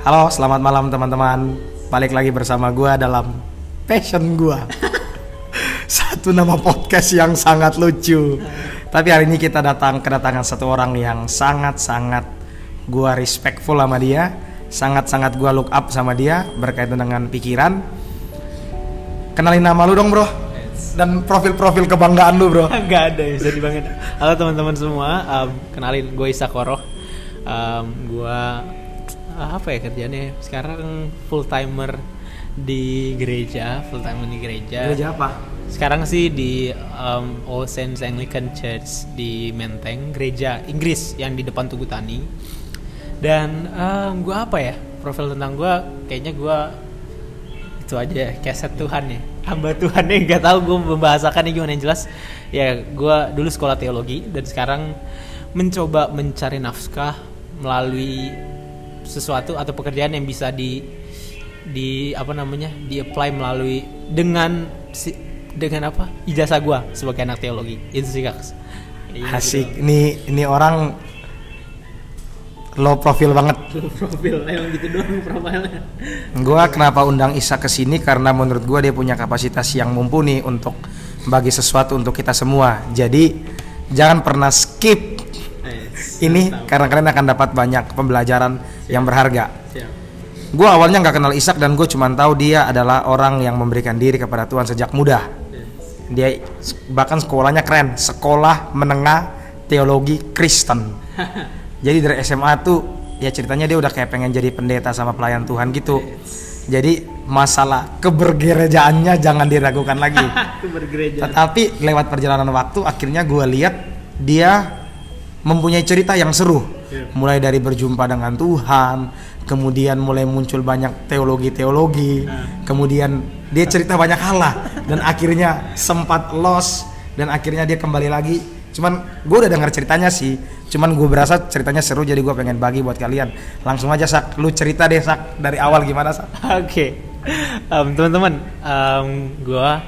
Halo, selamat malam teman-teman. Balik lagi bersama gua dalam passion gua. Satu nama podcast yang sangat lucu. Tapi hari ini kita datang kedatangan satu orang yang sangat-sangat gua respectful sama dia, sangat-sangat gua look up sama dia berkaitan dengan pikiran. Kenalin nama lu dong, Bro. Dan profil-profil kebanggaan lu, Bro. Gak ada ya, sedih banget. Halo teman-teman semua, um, kenalin gue Isa Koroh. Um, gue uh, apa ya kerjanya? Sekarang full timer di gereja, full timer di gereja. Gereja apa? Sekarang sih di um, All Saints Anglican Church di Menteng, gereja Inggris yang di depan Tugu Tani. Dan um, gue apa ya? Profil tentang gue, kayaknya gue itu aja keset Tuhan ya hamba Tuhan ya nggak tahu gue membahasakannya gimana yang jelas ya gue dulu sekolah teologi dan sekarang mencoba mencari nafkah melalui sesuatu atau pekerjaan yang bisa di di apa namanya di apply melalui dengan si, dengan apa ijazah gue sebagai anak teologi itu sih kak Asik. Ini ini orang low profil banget. profil emang gitu doang profilnya Gua kenapa undang Isa ke sini karena menurut gua dia punya kapasitas yang mumpuni untuk bagi sesuatu untuk kita semua. Jadi jangan pernah skip ini karena kalian akan dapat banyak pembelajaran yang berharga. siap Gua awalnya nggak kenal Ishak dan gue cuma tahu dia adalah orang yang memberikan diri kepada Tuhan sejak muda. Dia bahkan sekolahnya keren, sekolah menengah teologi Kristen. Jadi dari SMA tuh ya ceritanya dia udah kayak pengen jadi pendeta sama pelayan Tuhan gitu. Jadi masalah kebergerejaannya jangan diragukan lagi. Tetapi lewat perjalanan waktu akhirnya gue lihat dia mempunyai cerita yang seru. Iya. Mulai dari berjumpa dengan Tuhan, kemudian mulai muncul banyak teologi-teologi, Nah. kemudian dia cerita banyak hal lah dan akhirnya sempat lost dan akhirnya dia kembali lagi. Cuman gue udah dengar ceritanya sih, cuman gue berasa ceritanya seru jadi gue pengen bagi buat kalian. Langsung aja sak, lu cerita deh sak dari awal gimana sak? Oke, Em, teman-teman, em, gua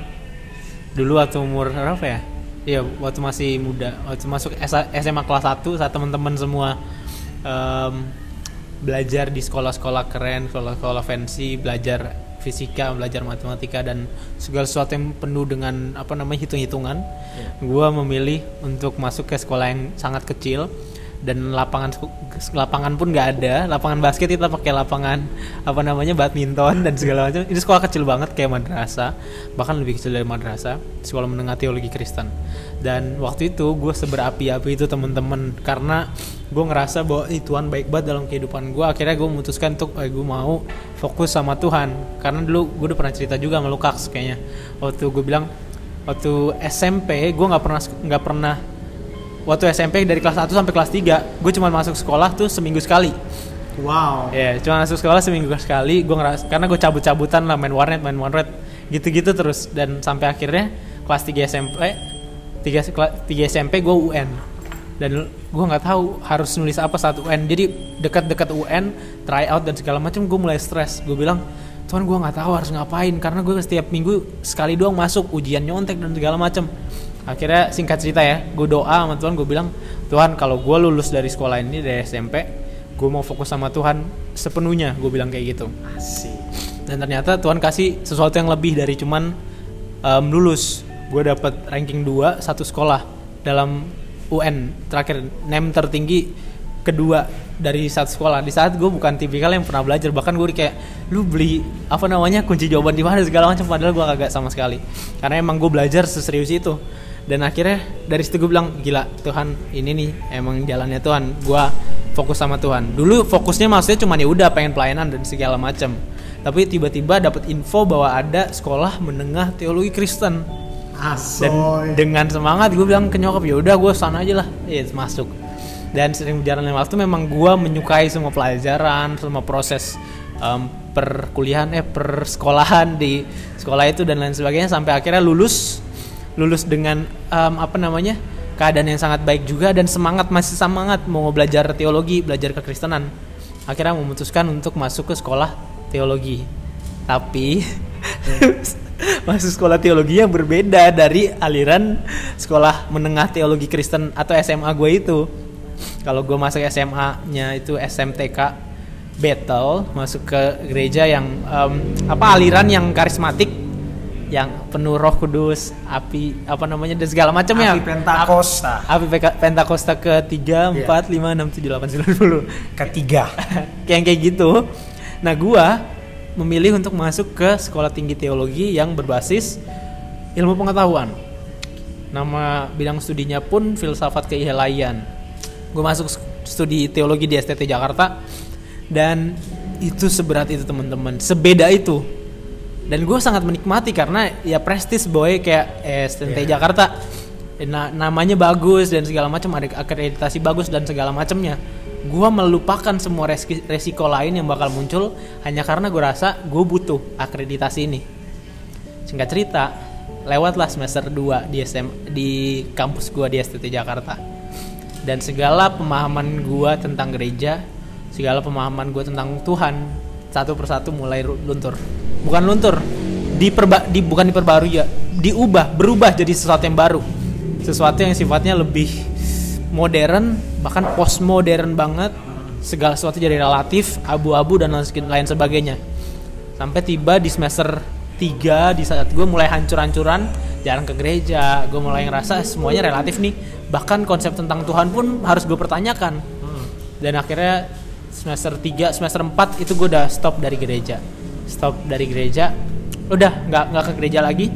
dulu waktu umur berapa ya? Iya, waktu masih muda, waktu masuk SMA kelas 1 saat teman-teman semua em, belajar di sekolah-sekolah keren, sekolah-sekolah fancy, belajar fisika, belajar matematika dan segala sesuatu yang penuh dengan apa namanya hitung-hitungan. Gua memilih untuk masuk ke sekolah yang sangat kecil dan lapangan lapangan pun nggak ada. Lapangan basket kita pakai lapangan apa namanya badminton dan segala macam. Ini sekolah kecil banget kayak madrasah. Bahkan lebih kecil dari madrasah sekolah menengah teologi Kristen. Dan waktu itu gue seberapi-api itu temen-temen. Karena gue ngerasa bahwa "Ih, Tuhan baik banget dalam kehidupan gue akhirnya gue memutuskan untuk eh, gue mau fokus sama Tuhan. Karena dulu gue udah pernah cerita juga sama Lukax kayaknya. Waktu gue bilang waktu SMP gue nggak pernah nggak pernah waktu SMP dari kelas 1 sampai kelas 3 gue cuma masuk sekolah tuh seminggu sekali. Wow. ya cuma masuk sekolah seminggu sekali gue ngeras karena gue cabut-cabutan lah main warnet main warnet gitu-gitu terus. Dan sampai akhirnya kelas 3 SMP 3, 3 SMP gue UN dan gue nggak tahu harus nulis apa saat UN jadi dekat-dekat UN try out dan segala macam gue mulai stres. Gue bilang Tuhan gue nggak tahu harus ngapain. Karena gue setiap minggu sekali doang masuk ujian nyontek dan segala macam akhirnya singkat cerita ya gue doa sama Tuhan gue bilang Tuhan kalau gue lulus dari sekolah ini dari SMP gue mau fokus sama Tuhan sepenuhnya gue bilang kayak gitu. Asik. dan ternyata Tuhan kasih sesuatu yang lebih dari cuman em, lulus. Gue dapat ranking 2 satu sekolah dalam UN terakhir name tertinggi kedua dari satu sekolah. Di saat gue bukan tipikal yang pernah belajar bahkan gue kayak lu beli apa namanya kunci jawaban di mana segala macam padahal gue kagak sama sekali. Karena emang gue belajar seserius itu dan akhirnya dari situ gue bilang gila Tuhan ini nih emang jalannya Tuhan. Gue fokus sama Tuhan. Dulu fokusnya maksudnya cuma ya udah pengen pelayanan dan segala macam tapi tiba-tiba dapat info bahwa ada sekolah menengah teologi Kristen. Dan Asoy. dengan semangat gue bilang ke nyokap ya udah gue sana aja lah. Ya masuk. Dan sering berjalannya waktu memang gue menyukai semua pelajaran semua proses em, perkuliahan eh persekolahan di sekolah itu dan lain sebagainya sampai akhirnya lulus lulus dengan em, apa namanya keadaan yang sangat baik juga dan semangat masih semangat mau belajar teologi belajar kekristenan. Akhirnya memutuskan untuk masuk ke sekolah teologi. Tapi masuk sekolah teologi yang berbeda dari aliran sekolah menengah teologi Kristen atau SMA gue itu. Kalau gue masuk SMA-nya itu SMTK battle masuk ke gereja yang em, apa aliran yang karismatik yang penuh Roh Kudus, api apa namanya dan segala macam ya. Api Pentakosta. Api Pentakosta ke 3, Iya. 4, 5, 6, 7, 8, 9, 10 Ketiga. kayak kayak gitu. Nah, gua memilih untuk masuk ke sekolah tinggi teologi yang berbasis ilmu pengetahuan. Nama bidang studinya pun filsafat keilahaian. Gue masuk studi teologi di STT Jakarta dan itu seberat itu teman-teman, sebeda itu. Dan gue sangat menikmati karena ya prestis boy. Kayak eh, STT Iya. Jakarta. Na- namanya bagus dan segala macam ada akreditasi bagus dan segala macamnya. Gue melupakan semua reski- resiko lain yang bakal muncul hanya karena gue rasa gue butuh akreditasi ini. Singkat cerita lewatlah semester 2 di SM di kampus gue di STT Jakarta. Dan segala pemahaman gue tentang gereja segala pemahaman gue tentang Tuhan satu persatu mulai luntur. Bukan luntur diperba di bukan diperbarui ya diubah berubah jadi sesuatu yang baru. Sesuatu yang sifatnya lebih modern bahkan postmodern banget. Segala sesuatu jadi relatif abu-abu dan lain lain sebagainya. Sampai tiba di semester 3 di saat gue mulai hancur-hancuran jarang ke gereja gue mulai ngerasa semuanya relatif nih. Bahkan konsep tentang Tuhan pun harus gue pertanyakan. Dan akhirnya semester 3 semester 4 itu gue udah stop dari gereja. Stop dari gereja. Udah nggak nggak ke gereja lagi.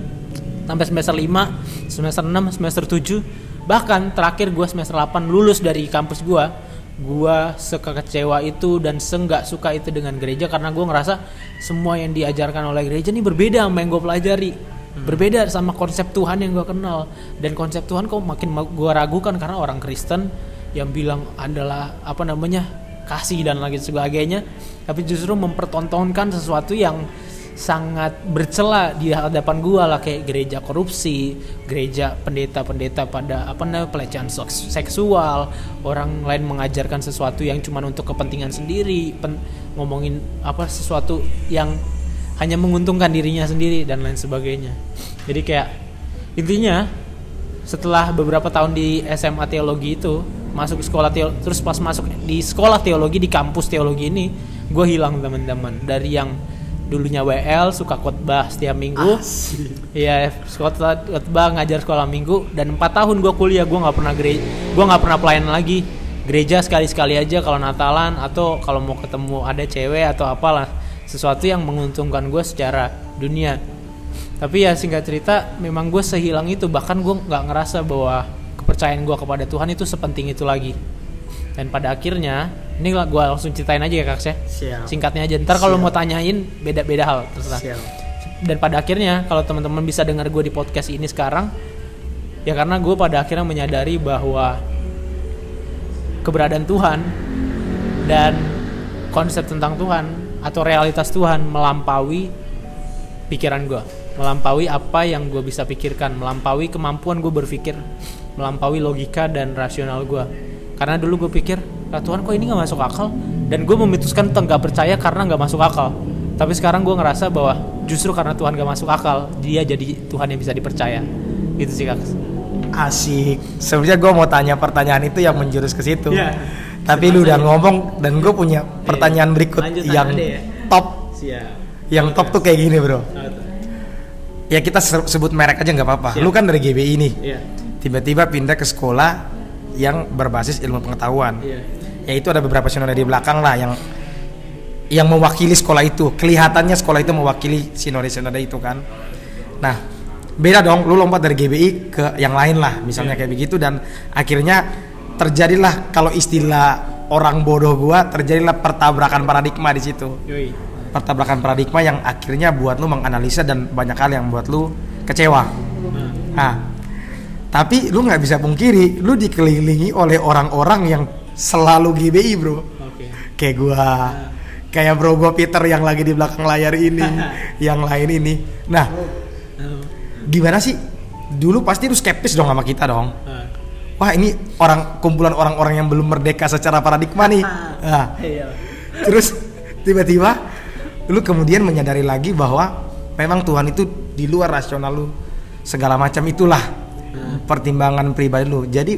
Sampai semester 5 semester 6 semester 7 bahkan terakhir gue semester 8 lulus dari kampus gue gue sekecewa itu dan senggak suka itu dengan gereja karena gue ngerasa semua yang diajarkan oleh gereja ini berbeda sama yang gue pelajari. Berbeda sama konsep Tuhan yang gue kenal. Dan konsep Tuhan kok makin gue ragukan karena orang Kristen yang bilang adalah apa namanya kasih dan lagi sebagainya tapi justru mempertontonkan sesuatu yang sangat bercela di hadapan gua lah kayak gereja korupsi, gereja pendeta-pendeta pada apa namanya pelecehan seks- seksual, orang lain mengajarkan sesuatu yang cuma untuk kepentingan sendiri, pen- ngomongin apa sesuatu yang hanya menguntungkan dirinya sendiri dan lain sebagainya. Jadi kayak intinya setelah beberapa tahun di SMA teologi itu masuk sekolah teologi terus pas masuk di sekolah teologi di kampus teologi ini gue hilang teman-teman. Dari yang dulunya WL suka khotbah setiap minggu. Iya, khotbah khotbah ngajar sekolah minggu. Dan empat tahun gue kuliah gue nggak pernah gereja gue nggak pernah pelayanan lagi. Gereja sekali-sekali aja kalau Natalan atau kalau mau ketemu ada cewek atau apalah sesuatu yang menguntungkan gue secara dunia. Tapi ya singkat cerita memang gue sehilang itu. Bahkan gue nggak ngerasa bahwa kepercayaan gue kepada Tuhan itu sepenting itu lagi. Dan pada akhirnya ini gue langsung ceritain aja ya kak. Siap. singkatnya aja. Ntar kalau mau tanyain beda-beda hal terserah. Siap. dan pada akhirnya kalau teman-teman bisa dengar gue di podcast ini sekarang ya karena gue pada akhirnya menyadari bahwa keberadaan Tuhan dan konsep tentang Tuhan atau realitas Tuhan melampaui pikiran gue melampaui apa yang gue bisa pikirkan. Melampaui kemampuan gue berpikir melampaui logika dan rasional gue karena dulu gue pikir "Ah, Tuhan kok ini nggak masuk akal dan gue memutuskan untuk nggak percaya karena nggak masuk akal tapi sekarang gue ngerasa bahwa justru karena Tuhan gak masuk akal dia jadi Tuhan yang bisa dipercaya gitu sih kak Asik. Sebenarnya gue mau tanya pertanyaan itu yang menjurus ke situ. Iya. Tapi lu udah ngomong dan gue punya pertanyaan berikut Lanjut yang ya. top. siap Yang top tuh kayak gini bro. Ya kita se- sebut merek aja nggak apa-apa. Lu kan dari GBI nih. iya Tiba-tiba pindah ke sekolah yang berbasis ilmu pengetahuan. iya Ya itu ada beberapa sinode di belakang lah yang yang mewakili sekolah itu. Kelihatannya sekolah itu mewakili sinode-sinode itu kan. Nah, beda dong. Lu lompat dari GBI ke yang lain lah, misalnya Iya. kayak begitu dan akhirnya terjadilah kalau istilah orang bodoh gua terjadilah pertabrakan paradigma di situ. Pertabrakan paradigma yang akhirnya buat lu menganalisa dan banyak hal yang buat lu kecewa. nah, Nah, tapi lu nggak bisa pungkiri, lu dikelilingi oleh orang-orang yang selalu GBI bro. oke Kayak gua, kayak bro gua Peter yang lagi di belakang layar ini, yang lain ini. Nah, Nah, gimana sih? Dulu pasti lu skeptis dong sama kita dong. nah. Wah ini orang kumpulan orang-orang yang belum merdeka secara paradigma nih. Nah, Iya. terus tiba-tiba lu kemudian menyadari lagi bahwa memang Tuhan itu di luar rasional lu segala macam itulah pertimbangan pribadi lu jadi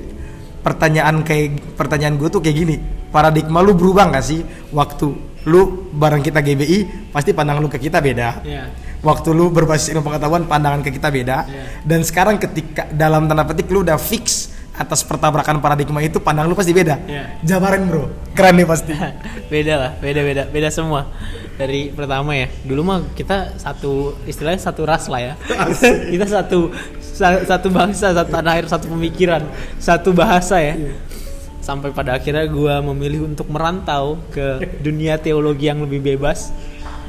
pertanyaan kayak pertanyaan gue tuh kayak gini paradigma lu berubah nggak sih waktu lu bareng kita GBI pasti pandangan lu ke kita beda Iya. waktu lu berbasis ilmu pengetahuan pandangan ke kita beda Iya. dan sekarang ketika dalam tanda petik lu udah fix atas pertabrakan paradigma itu pandangan lu pasti beda Iya. jabarin bro keren nih pasti beda lah, beda beda beda semua. Dari pertama ya, dulu mah kita satu istilahnya satu ras lah ya. kita satu sa- satu bangsa, satu tanah air, satu pemikiran, satu bahasa ya. Sampai pada akhirnya gua memilih untuk merantau ke dunia teologi yang lebih bebas.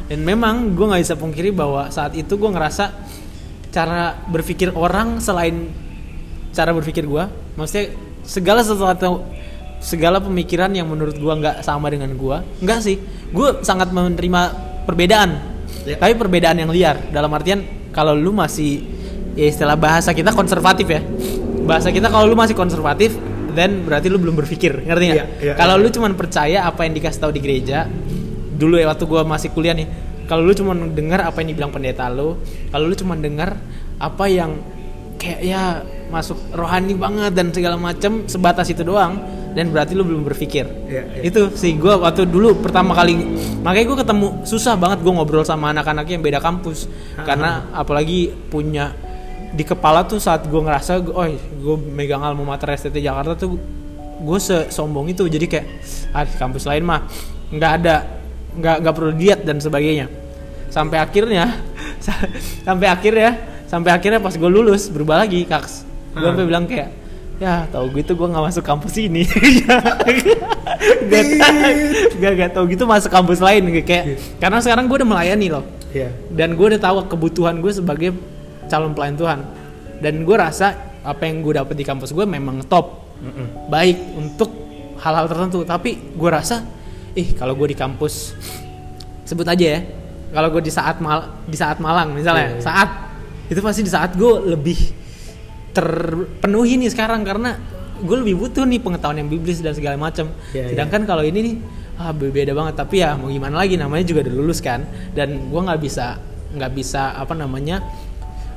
Dan memang gua nggak bisa pungkiri bahwa saat itu gua ngerasa cara berpikir orang selain cara berpikir gua maksudnya segala sesuatu segala pemikiran yang menurut gua nggak sama dengan gua nggak sih gua sangat menerima perbedaan Ya. tapi perbedaan yang liar dalam artian kalau lu masih ya istilah bahasa kita konservatif ya. Bahasa kita kalau lu masih konservatif then berarti lu belum berpikir ngerti nggak? Iya, iya, kalau iya. lu cuman percaya apa yang dikasih tahu di gereja dulu ya waktu gua masih kuliah nih kalau lu cuma dengar apa yang dibilang pendeta lu kalau lu cuma dengar apa yang kayak ya masuk rohani banget dan segala macam sebatas itu doang dan berarti lu belum berpikir. Iya, iya. itu sih gua waktu dulu pertama kali makanya gua ketemu susah banget gua ngobrol sama anak-anak yang beda kampus. Karena apalagi punya di kepala tuh saat gua ngerasa oh gue megang alma mater STT Jakarta tuh gue sombong itu. Jadi kayak ah di kampus lain mah nggak ada nggak nggak perlu diet dan sebagainya. Sampai akhirnya sampai akhirnya sampai akhirnya pas gue lulus berubah lagi kaks gue Hmm. sampai bilang kayak ya tau gitu gue nggak masuk kampus ini. Gak, gak, gak tau gitu masuk kampus lain kayak karena sekarang gue udah melayani loh. Iya. dan gue udah tahu kebutuhan gue sebagai calon pelayan Tuhan. Dan gue rasa apa yang gue dapet di kampus gue memang top. Baik untuk hal-hal tertentu tapi gue rasa ih kalau gue di kampus sebut aja ya kalau gue di saat mal di saat Malang misalnya Iya, iya. saat itu pasti di saat gue lebih terpenuhi nih sekarang karena gue lebih butuh nih pengetahuan yang biblis dan segala macam. Iya, iya. sedangkan kalau ini nih ah beda banget. Tapi ya mau gimana lagi? Namanya juga udah lulus kan? Dan gue nggak bisa nggak bisa apa namanya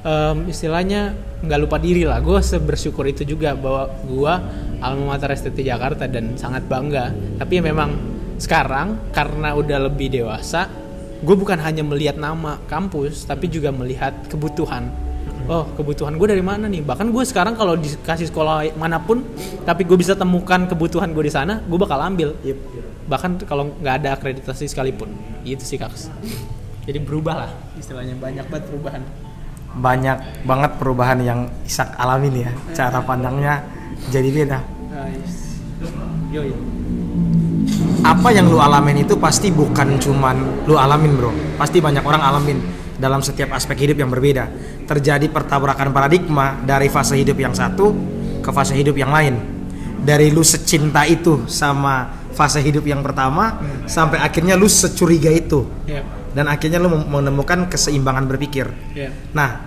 em, istilahnya nggak lupa diri lah. Gue bersyukur itu juga bahwa gue alma mater STT Jakarta dan sangat bangga. Tapi ya memang sekarang karena udah lebih dewasa gue bukan hanya melihat nama kampus tapi juga melihat kebutuhan. Oh kebutuhan gue dari mana nih? Bahkan gue sekarang kalau dikasih sekolah mana pun tapi gue bisa temukan kebutuhan gue di sana gue bakal ambil. Yep. bahkan kalau nggak ada akreditasi sekalipun. Gitu sih kaks. Jadi berubah lah istilahnya. Banyak banget perubahan banyak banget perubahan yang Isak alamin ya cara pandangnya jadi beda. Apa yang lu alamin itu pasti bukan cuman lu alamin bro. Pasti banyak orang alamin dalam setiap aspek hidup yang berbeda. Terjadi pertabrakan paradigma dari fase hidup yang satu ke fase hidup yang lain. Dari lu secinta itu sama fase hidup yang pertama sampai akhirnya lu securiga itu dan akhirnya lu menemukan keseimbangan berpikir. Ya Nah,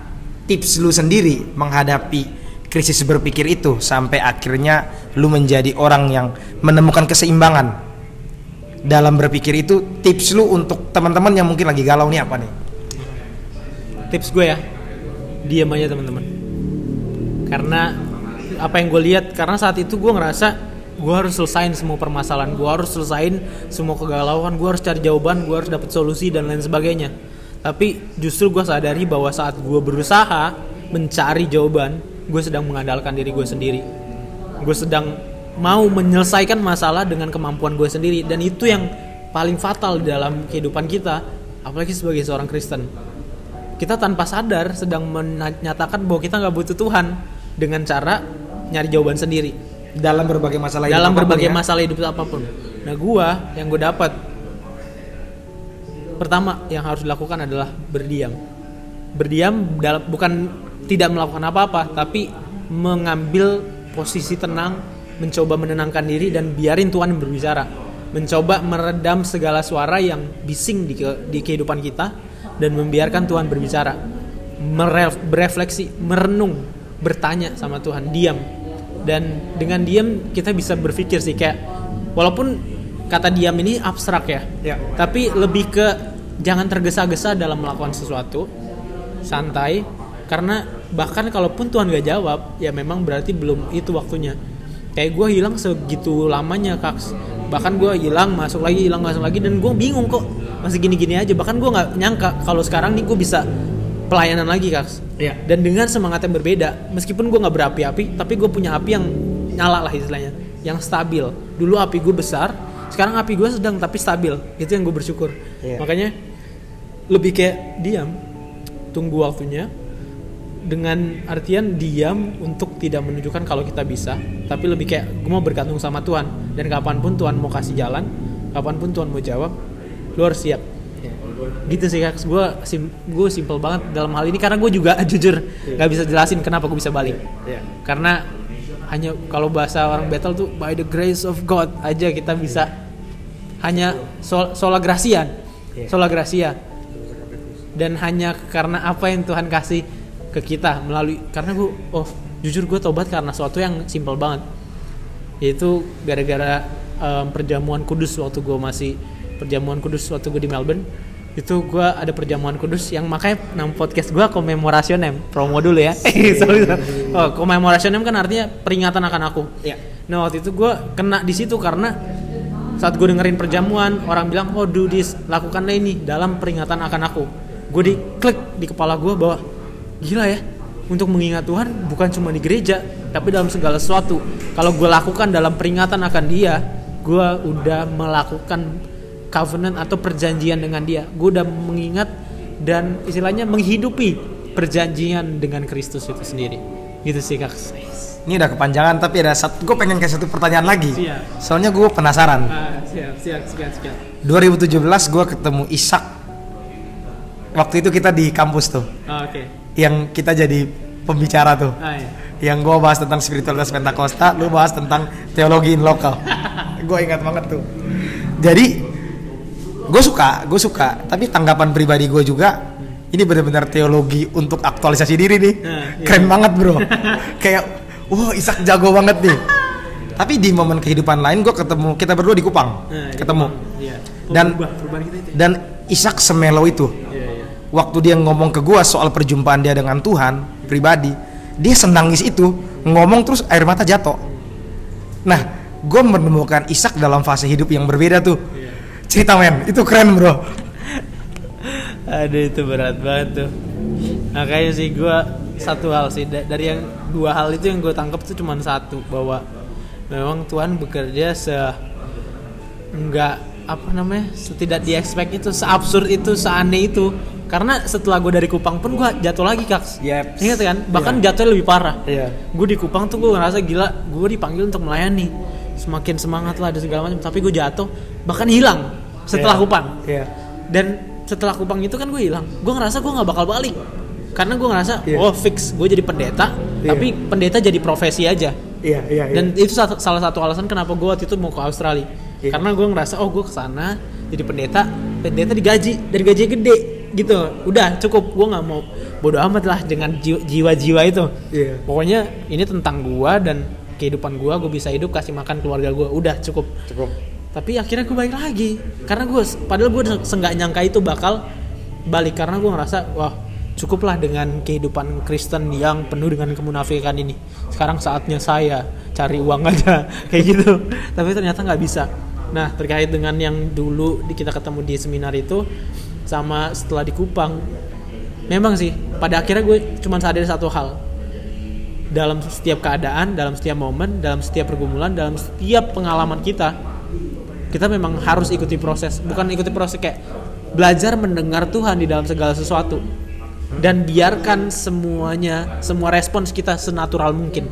tips lu sendiri menghadapi krisis berpikir itu sampai akhirnya lu menjadi orang yang menemukan keseimbangan dalam berpikir itu tips lu untuk teman-teman yang mungkin lagi galau nih apa nih? tips gue ya diam aja teman-teman. Karena apa yang gue lihat karena saat itu gue ngerasa gue harus selesain semua permasalahan. Gue harus selesain semua kegalauan. Gue harus cari jawaban. Gue harus dapet solusi dan lain sebagainya. Tapi justru gue sadari bahwa saat gue berusaha mencari jawaban gue sedang mengandalkan diri gue sendiri. Gue sedang mau menyelesaikan masalah dengan kemampuan gue sendiri. Dan itu yang paling fatal dalam kehidupan kita apalagi sebagai seorang Kristen. Kita tanpa sadar sedang menyatakan bahwa kita nggak butuh Tuhan dengan cara nyari jawaban sendiri Dalam berbagai masalah hidup dalam apa pun berbagai ya. masalah hidup apa pun. Nah, gua yang gue dapat pertama yang harus dilakukan adalah berdiam. Berdiam dalam bukan tidak melakukan apa-apa, tapi mengambil posisi tenang, mencoba menenangkan diri dan biarin Tuhan berbicara. Mencoba meredam segala suara yang bising di, ke- di kehidupan kita dan membiarkan Tuhan berbicara. Meref- berefleksi, merenung, bertanya sama Tuhan, diam dan dengan diam kita bisa berpikir sih kayak walaupun kata diam ini abstrak ya Ya. tapi lebih ke jangan tergesa-gesa dalam melakukan sesuatu santai karena bahkan kalaupun Tuhan gak jawab ya memang berarti belum itu waktunya. Kayak gue hilang segitu lamanya kaks bahkan gue hilang masuk lagi hilang masuk lagi dan gue bingung kok masih gini-gini aja. Bahkan gue nggak nyangka kalau sekarang nih gue bisa pelayanan lagi kak. Iya. dan dengan semangat yang berbeda meskipun gue nggak berapi-api tapi gue punya api yang nyala lah istilahnya yang stabil. Dulu api gue besar sekarang api gue sedang tapi stabil. Itu yang gue bersyukur. Iya. makanya lebih kayak diam tunggu waktunya dengan artian diam untuk tidak menunjukkan kalau kita bisa tapi lebih kayak gue mau bergantung sama Tuhan. Dan kapan pun Tuhan mau kasih jalan kapan pun Tuhan mau jawab lu harus siap gitu sih kak. Gue sim gue simple banget dalam hal ini karena gue juga jujur nggak bisa jelasin kenapa gue bisa balik. Iya. karena hanya kalau bahasa orang battle tuh by the grace of God aja kita bisa hanya sol sola gracia Iya. sola gracia. Dan hanya karena apa yang Tuhan kasih ke kita melalui karena gue oh jujur gue tobat karena sesuatu yang simple banget. Yaitu gara-gara em, perjamuan kudus waktu gue masih perjamuan kudus waktu gue di Melbourne itu gue ada perjamuan kudus yang makanya nama podcast gue commemorationem promo dulu ya. Sorry, sorry. oh commemorationem kan artinya peringatan akan aku. Iya. nah waktu itu gue kena di situ karena saat gue dengerin perjamuan orang bilang oh do this lakukanlah ini dalam peringatan akan aku. Gue diklik di kepala gue bahwa gila ya untuk mengingat Tuhan bukan cuma di gereja tapi dalam segala sesuatu. Kalau gue lakukan dalam peringatan akan dia gue udah melakukan covenant atau perjanjian dengan dia gue udah mengingat dan istilahnya menghidupi perjanjian dengan Kristus itu sendiri gitu sih kak Ini udah kepanjangan tapi ada satu gue pengen kasih satu pertanyaan lagi. Siap. Soalnya gue penasaran. Ah, siap siap siap siap 2017 gue ketemu Ishak. Waktu itu kita di kampus tuh, Ah, oke yang kita jadi pembicara tuh. ah, iya. Yang gue bahas tentang spiritualitas Pentakosta, lu bahas tentang teologi in lokal. gue ingat banget tuh. Jadi gue suka, gue suka. Tapi tanggapan pribadi gue juga, ini benar-benar teologi untuk aktualisasi diri nih. Nah, iya. Keren banget bro. Kayak, wah Ishak jago banget nih. Tapi di momen kehidupan lain gue ketemu kita berdua di Kupang, Nah, iya, ketemu. Iya. Dan- kita itu. ya? Dan Ishak semelo itu. Iya, iya. Waktu dia ngomong ke gua soal perjumpaan dia dengan Tuhan pribadi, dia senangis itu ngomong terus air mata jatuh. Nah, gue menemukan Ishak dalam fase hidup yang berbeda tuh. Cerita men, itu keren bro. Aduh itu berat banget tuh. Makanya sih gue satu hal sih da- dari yang dua hal itu yang gue tangkap tuh cuma satu bahwa memang Tuhan bekerja se nggak apa namanya setidak di expect itu seabsurd itu seaneh itu karena setelah gue dari Kupang pun gue jatuh lagi kak Yep. ingat kan bahkan Iya. jatuhnya lebih parah Iya. gue di Kupang tuh gue ngerasa gila gue dipanggil untuk melayani semakin semangat lah dan segala macam tapi gue jatuh bahkan hilang setelah Iya. Kupang Iya. dan setelah Kupang itu kan gue hilang gue ngerasa gue nggak bakal balik karena gue ngerasa Iya. oh fix gue jadi pendeta Iya. tapi pendeta jadi profesi aja Iya, iya, iya. dan itu salah satu alasan kenapa gue waktu itu mau ke Australia Iya. karena gue ngerasa oh gue ke sana jadi pendeta pendeta digaji dari gaji gede gitu udah cukup gue nggak mau bodoh amat lah dengan jiwa- jiwa-jiwa itu Iya. pokoknya ini tentang gue dan kehidupan gue gue bisa hidup kasih makan keluarga gue udah cukup Cukup. Tapi akhirnya gue balik lagi. Karena gue padahal gue senggak nyangka itu bakal balik. Karena gue ngerasa wah cukuplah dengan kehidupan Kristen yang penuh dengan kemunafikan ini. Sekarang saatnya saya cari uang aja. Kayak gitu. Tapi ternyata nggak bisa. Nah terkait dengan yang dulu kita ketemu di seminar itu sama setelah di Kupang memang sih pada akhirnya gue cuma sadar satu hal. Dalam setiap keadaan, dalam setiap momen, dalam setiap pergumulan, dalam setiap pengalaman kita, kita memang harus ikuti proses. Bukan ikuti proses kayak belajar mendengar Tuhan di dalam segala sesuatu dan biarkan semuanya, semua respons kita senatural mungkin.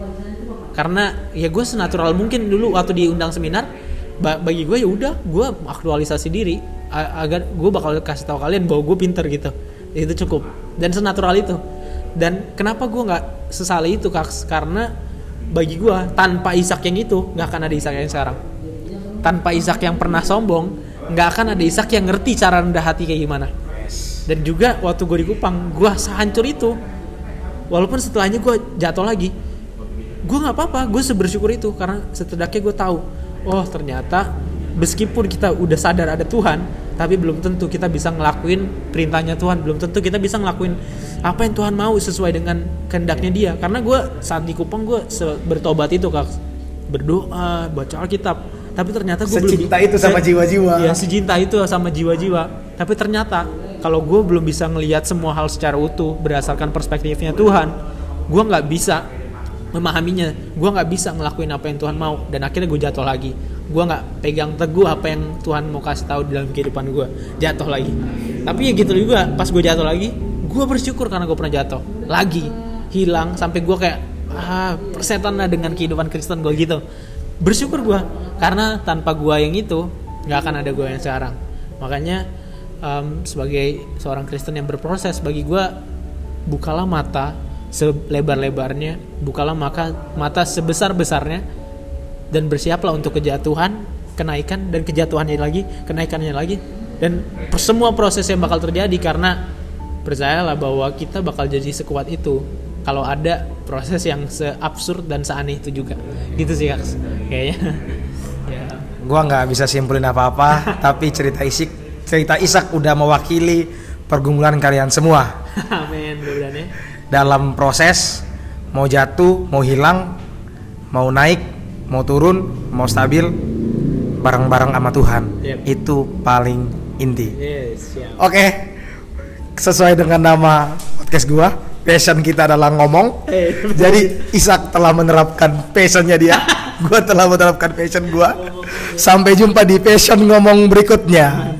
Karena ya gue senatural mungkin dulu waktu diundang seminar, ba- bagi gue ya udah, gue aktualisasi diri agar gue bakal kasih tahu kalian bahwa gue pinter gitu. Itu cukup dan senatural itu. Dan kenapa gue nggak sesali itu kak? Karena bagi gue tanpa Ishak yang itu nggak akan ada Ishak yang sekarang. Tanpa Ishak yang pernah sombong nggak akan ada Ishak yang ngerti cara rendah hati kayak gimana. Dan juga waktu gue di Kupang gue sehancur itu. Walaupun setelahnya gue jatuh lagi, gue nggak apa-apa. Gue sebersyukur itu karena setidaknya gue tahu, oh ternyata meskipun kita udah sadar ada Tuhan, tapi belum tentu kita bisa ngelakuin perintahnya Tuhan. Belum tentu kita bisa ngelakuin apa yang Tuhan mau sesuai dengan kehendaknya Dia. Karena gue saat di Kupang gue bertobat itu kak, berdoa, baca Alkitab, tapi ternyata gue belum Secinta itu sama se- jiwa-jiwa. Iya, secinta itu sama jiwa-jiwa. Tapi ternyata kalau gue belum bisa ngelihat semua hal secara utuh berdasarkan perspektifnya Tuhan, gue nggak bisa memahaminya. Gue nggak bisa ngelakuin apa yang Tuhan mau dan akhirnya gue jatuh lagi. Gue nggak pegang teguh apa yang Tuhan mau kasih tahu di dalam kehidupan gue. Jatuh lagi. Tapi ya gitu juga. Pas gue jatuh lagi, gue bersyukur karena gue pernah jatuh lagi hilang sampai gue kayak ah persetan lah dengan kehidupan Kristen gue gitu bersyukur gue karena tanpa gue yang itu nggak akan ada gue yang sekarang. Makanya em, sebagai seorang Kristen yang berproses bagi gue bukalah mata selebar-lebarnya bukalah maka mata sebesar-besarnya dan bersiaplah untuk kejatuhan kenaikan dan kejatuhannya lagi kenaikannya lagi dan semua proses yang bakal terjadi karena percayalah bahwa kita bakal jadi sekuat itu kalau ada proses yang seabsurd dan seaneh itu juga. Gitu sih Kaks kayaknya. Ya. Gua nggak bisa simpulin apa-apa, tapi cerita Isik, cerita Isak udah mewakili pergumulan kalian semua. Amin mudah-mudahan ya. Dalam proses mau jatuh, mau hilang, mau naik, mau turun, mau stabil, bareng-bareng sama Tuhan. Yep. Itu paling inti. yes Oke, sesuai dengan nama podcast gua, passion kita adalah ngomong. Eh, Jadi Isak telah menerapkan passionnya dia, gua telah menerapkan passion gua. Sampai jumpa di passion ngomong berikutnya.